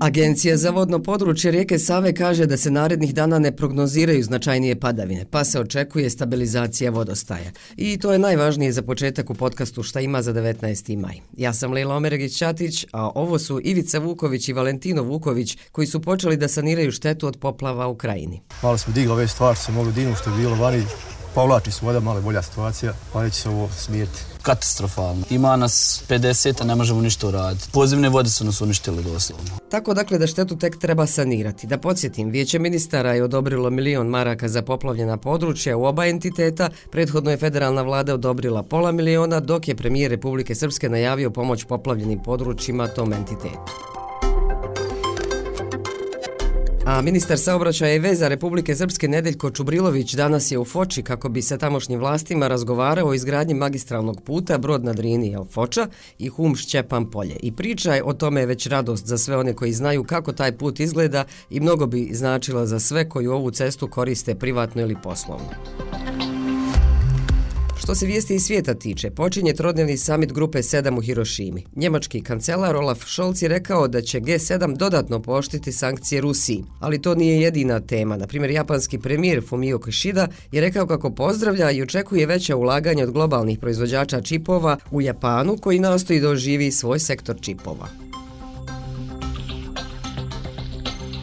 Agencija za vodno područje rijeke Save kaže da se narednih dana ne prognoziraju značajnije padavine, pa se očekuje stabilizacija vodostaja. I to je najvažnije za početak u podcastu Šta ima za 19. maj. Ja sam Lila Omeregić-Ćatić, a ovo su Ivica Vuković i Valentino Vuković koji su počeli da saniraju štetu od poplava u krajini. Malo smo digli ove stvari, se mogli dinu što je bilo vani, povlači se voda, malo bolja situacija, pa neće se ovo smijeti. Katastrofalno. Ima nas 50, a ne možemo ništa uraditi. Pozivne vode su nas uništile doslovno. Tako dakle da štetu tek treba sanirati. Da podsjetim, vijeće ministara je odobrilo milion maraka za poplavljena područja u oba entiteta, prethodno je federalna vlada odobrila pola miliona, dok je premijer Republike Srpske najavio pomoć poplavljenim područjima tom entitetu. A ministar saobraćaja i veza Republike Srpske Nedeljko Čubrilović danas je u Foči kako bi sa tamošnjim vlastima razgovarao o izgradnji magistralnog puta Brod na Drini El Foča i Hum Šćepan Polje. I priča je o tome je već radost za sve one koji znaju kako taj put izgleda i mnogo bi značila za sve koji ovu cestu koriste privatno ili poslovno. Što se vijesti iz svijeta tiče, počinje trodnevni summit grupe 7 u Hirošimi. Njemački kancelar Olaf Scholz je rekao da će G7 dodatno poštiti sankcije Rusiji. Ali to nije jedina tema. Na primjer, japanski premijer Fumio Kishida je rekao kako pozdravlja i očekuje veća ulaganja od globalnih proizvođača čipova u Japanu koji nastoji da oživi svoj sektor čipova.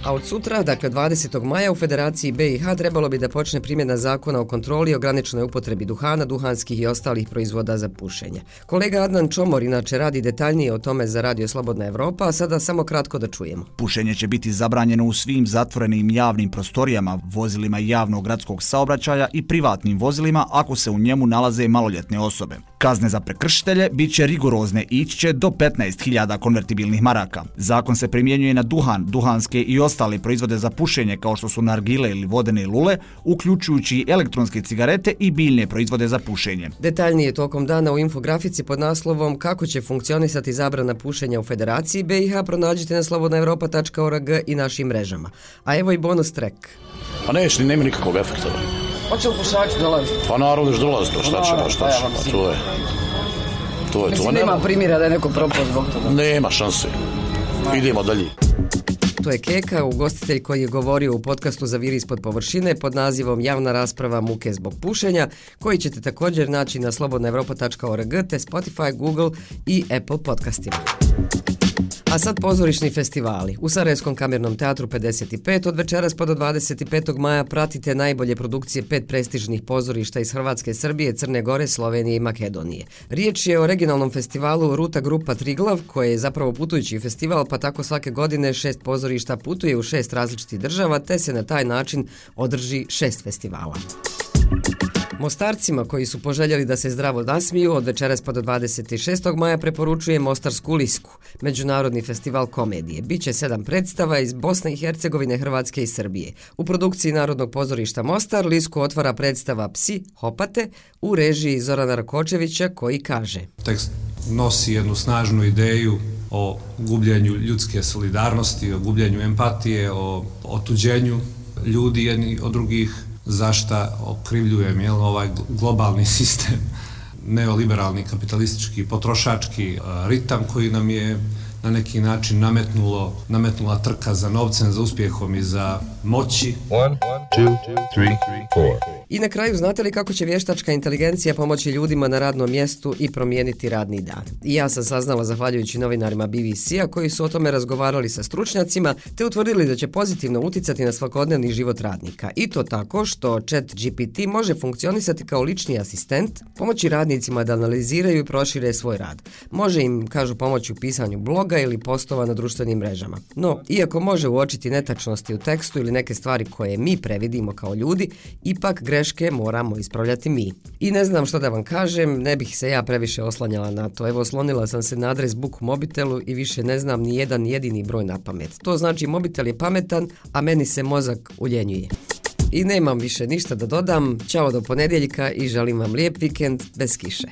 A od sutra, dakle 20. maja, u Federaciji BiH trebalo bi da počne primjena zakona o kontroli i ograničenoj upotrebi duhana, duhanskih i ostalih proizvoda za pušenje. Kolega Adnan Čomor inače radi detaljnije o tome za Radio Slobodna Evropa, a sada samo kratko da čujemo. Pušenje će biti zabranjeno u svim zatvorenim javnim prostorijama, vozilima javnog gradskog saobraćaja i privatnim vozilima ako se u njemu nalaze maloljetne osobe. Kazne za prekršitelje bit će rigorozne i ići će do 15.000 konvertibilnih maraka. Zakon se primjenjuje na duhan, duhanske i ostale proizvode za pušenje kao što su nargile ili vodene lule, uključujući elektronske cigarete i biljne proizvode za pušenje. Detaljnije tokom dana u infografici pod naslovom kako će funkcionisati zabrana pušenja u Federaciji BiH pronađite na slobodnaevropa.org i našim mrežama. A evo i bonus track. Pa neš, nema nikakvog efekta. Hoće li pušači dolaziti? Pa naravno da dolazi to, šta će, pa šta će, pa to je. To je Mislim, to. nema primjera da je neko propao zbog toga. Nema šanse. Idemo dalje. To je Keka, ugostitelj koji je govorio u podcastu za vir ispod površine pod nazivom Javna rasprava muke zbog pušenja, koji ćete također naći na slobodnaevropa.org te Spotify, Google i Apple podcastima. A sad pozorišni festivali. U Sarajevskom kamernom teatru 55 od večeras pa do 25. maja pratite najbolje produkcije pet prestižnih pozorišta iz Hrvatske, Srbije, Crne Gore, Slovenije i Makedonije. Riječ je o regionalnom festivalu Ruta Grupa Triglav, koje je zapravo putujući festival, pa tako svake godine šest pozorišta putuje u šest različitih država, te se na taj način održi šest festivala. Mostarcima koji su poželjeli da se zdravo nasmiju od večeras pa do 26. maja preporučuje Mostarsku lisku, međunarodni festival komedije. Biće sedam predstava iz Bosne i Hercegovine, Hrvatske i Srbije. U produkciji Narodnog pozorišta Mostar lisku otvara predstava Psi Hopate u režiji Zorana Rakočevića koji kaže Tekst nosi jednu snažnu ideju o gubljenju ljudske solidarnosti, o gubljenju empatije, o otuđenju ljudi jedni od drugih, zašta okrivljujem jel, ovaj globalni sistem neoliberalni, kapitalistički, potrošački e, ritam koji nam je na neki način nametnulo, nametnula trka za novcem, za uspjehom i za moći. One, one, two, three, four. I na kraju, znate li kako će vještačka inteligencija pomoći ljudima na radnom mjestu i promijeniti radni dan? I ja sam saznala zahvaljujući novinarima BBC-a koji su o tome razgovarali sa stručnjacima te utvrdili da će pozitivno uticati na svakodnevni život radnika. I to tako što chat GPT može funkcionisati kao lični asistent, pomoći radnicima da analiziraju i prošire svoj rad. Može im, kažu, pomoći u pisanju bloga ili postova na društvenim mrežama. No, iako može uočiti netačnosti u tekstu ili neke stvari koje mi previdimo kao ljudi, ipak greške moramo ispravljati mi. I ne znam što da vam kažem, ne bih se ja previše oslanjala na to. Evo, slonila sam se na adres book mobitelu i više ne znam ni jedan jedini broj na pamet. To znači mobitel je pametan, a meni se mozak uljenjuje. I nemam više ništa da dodam. Ćao do ponedjeljka i želim vam lijep vikend bez kiše.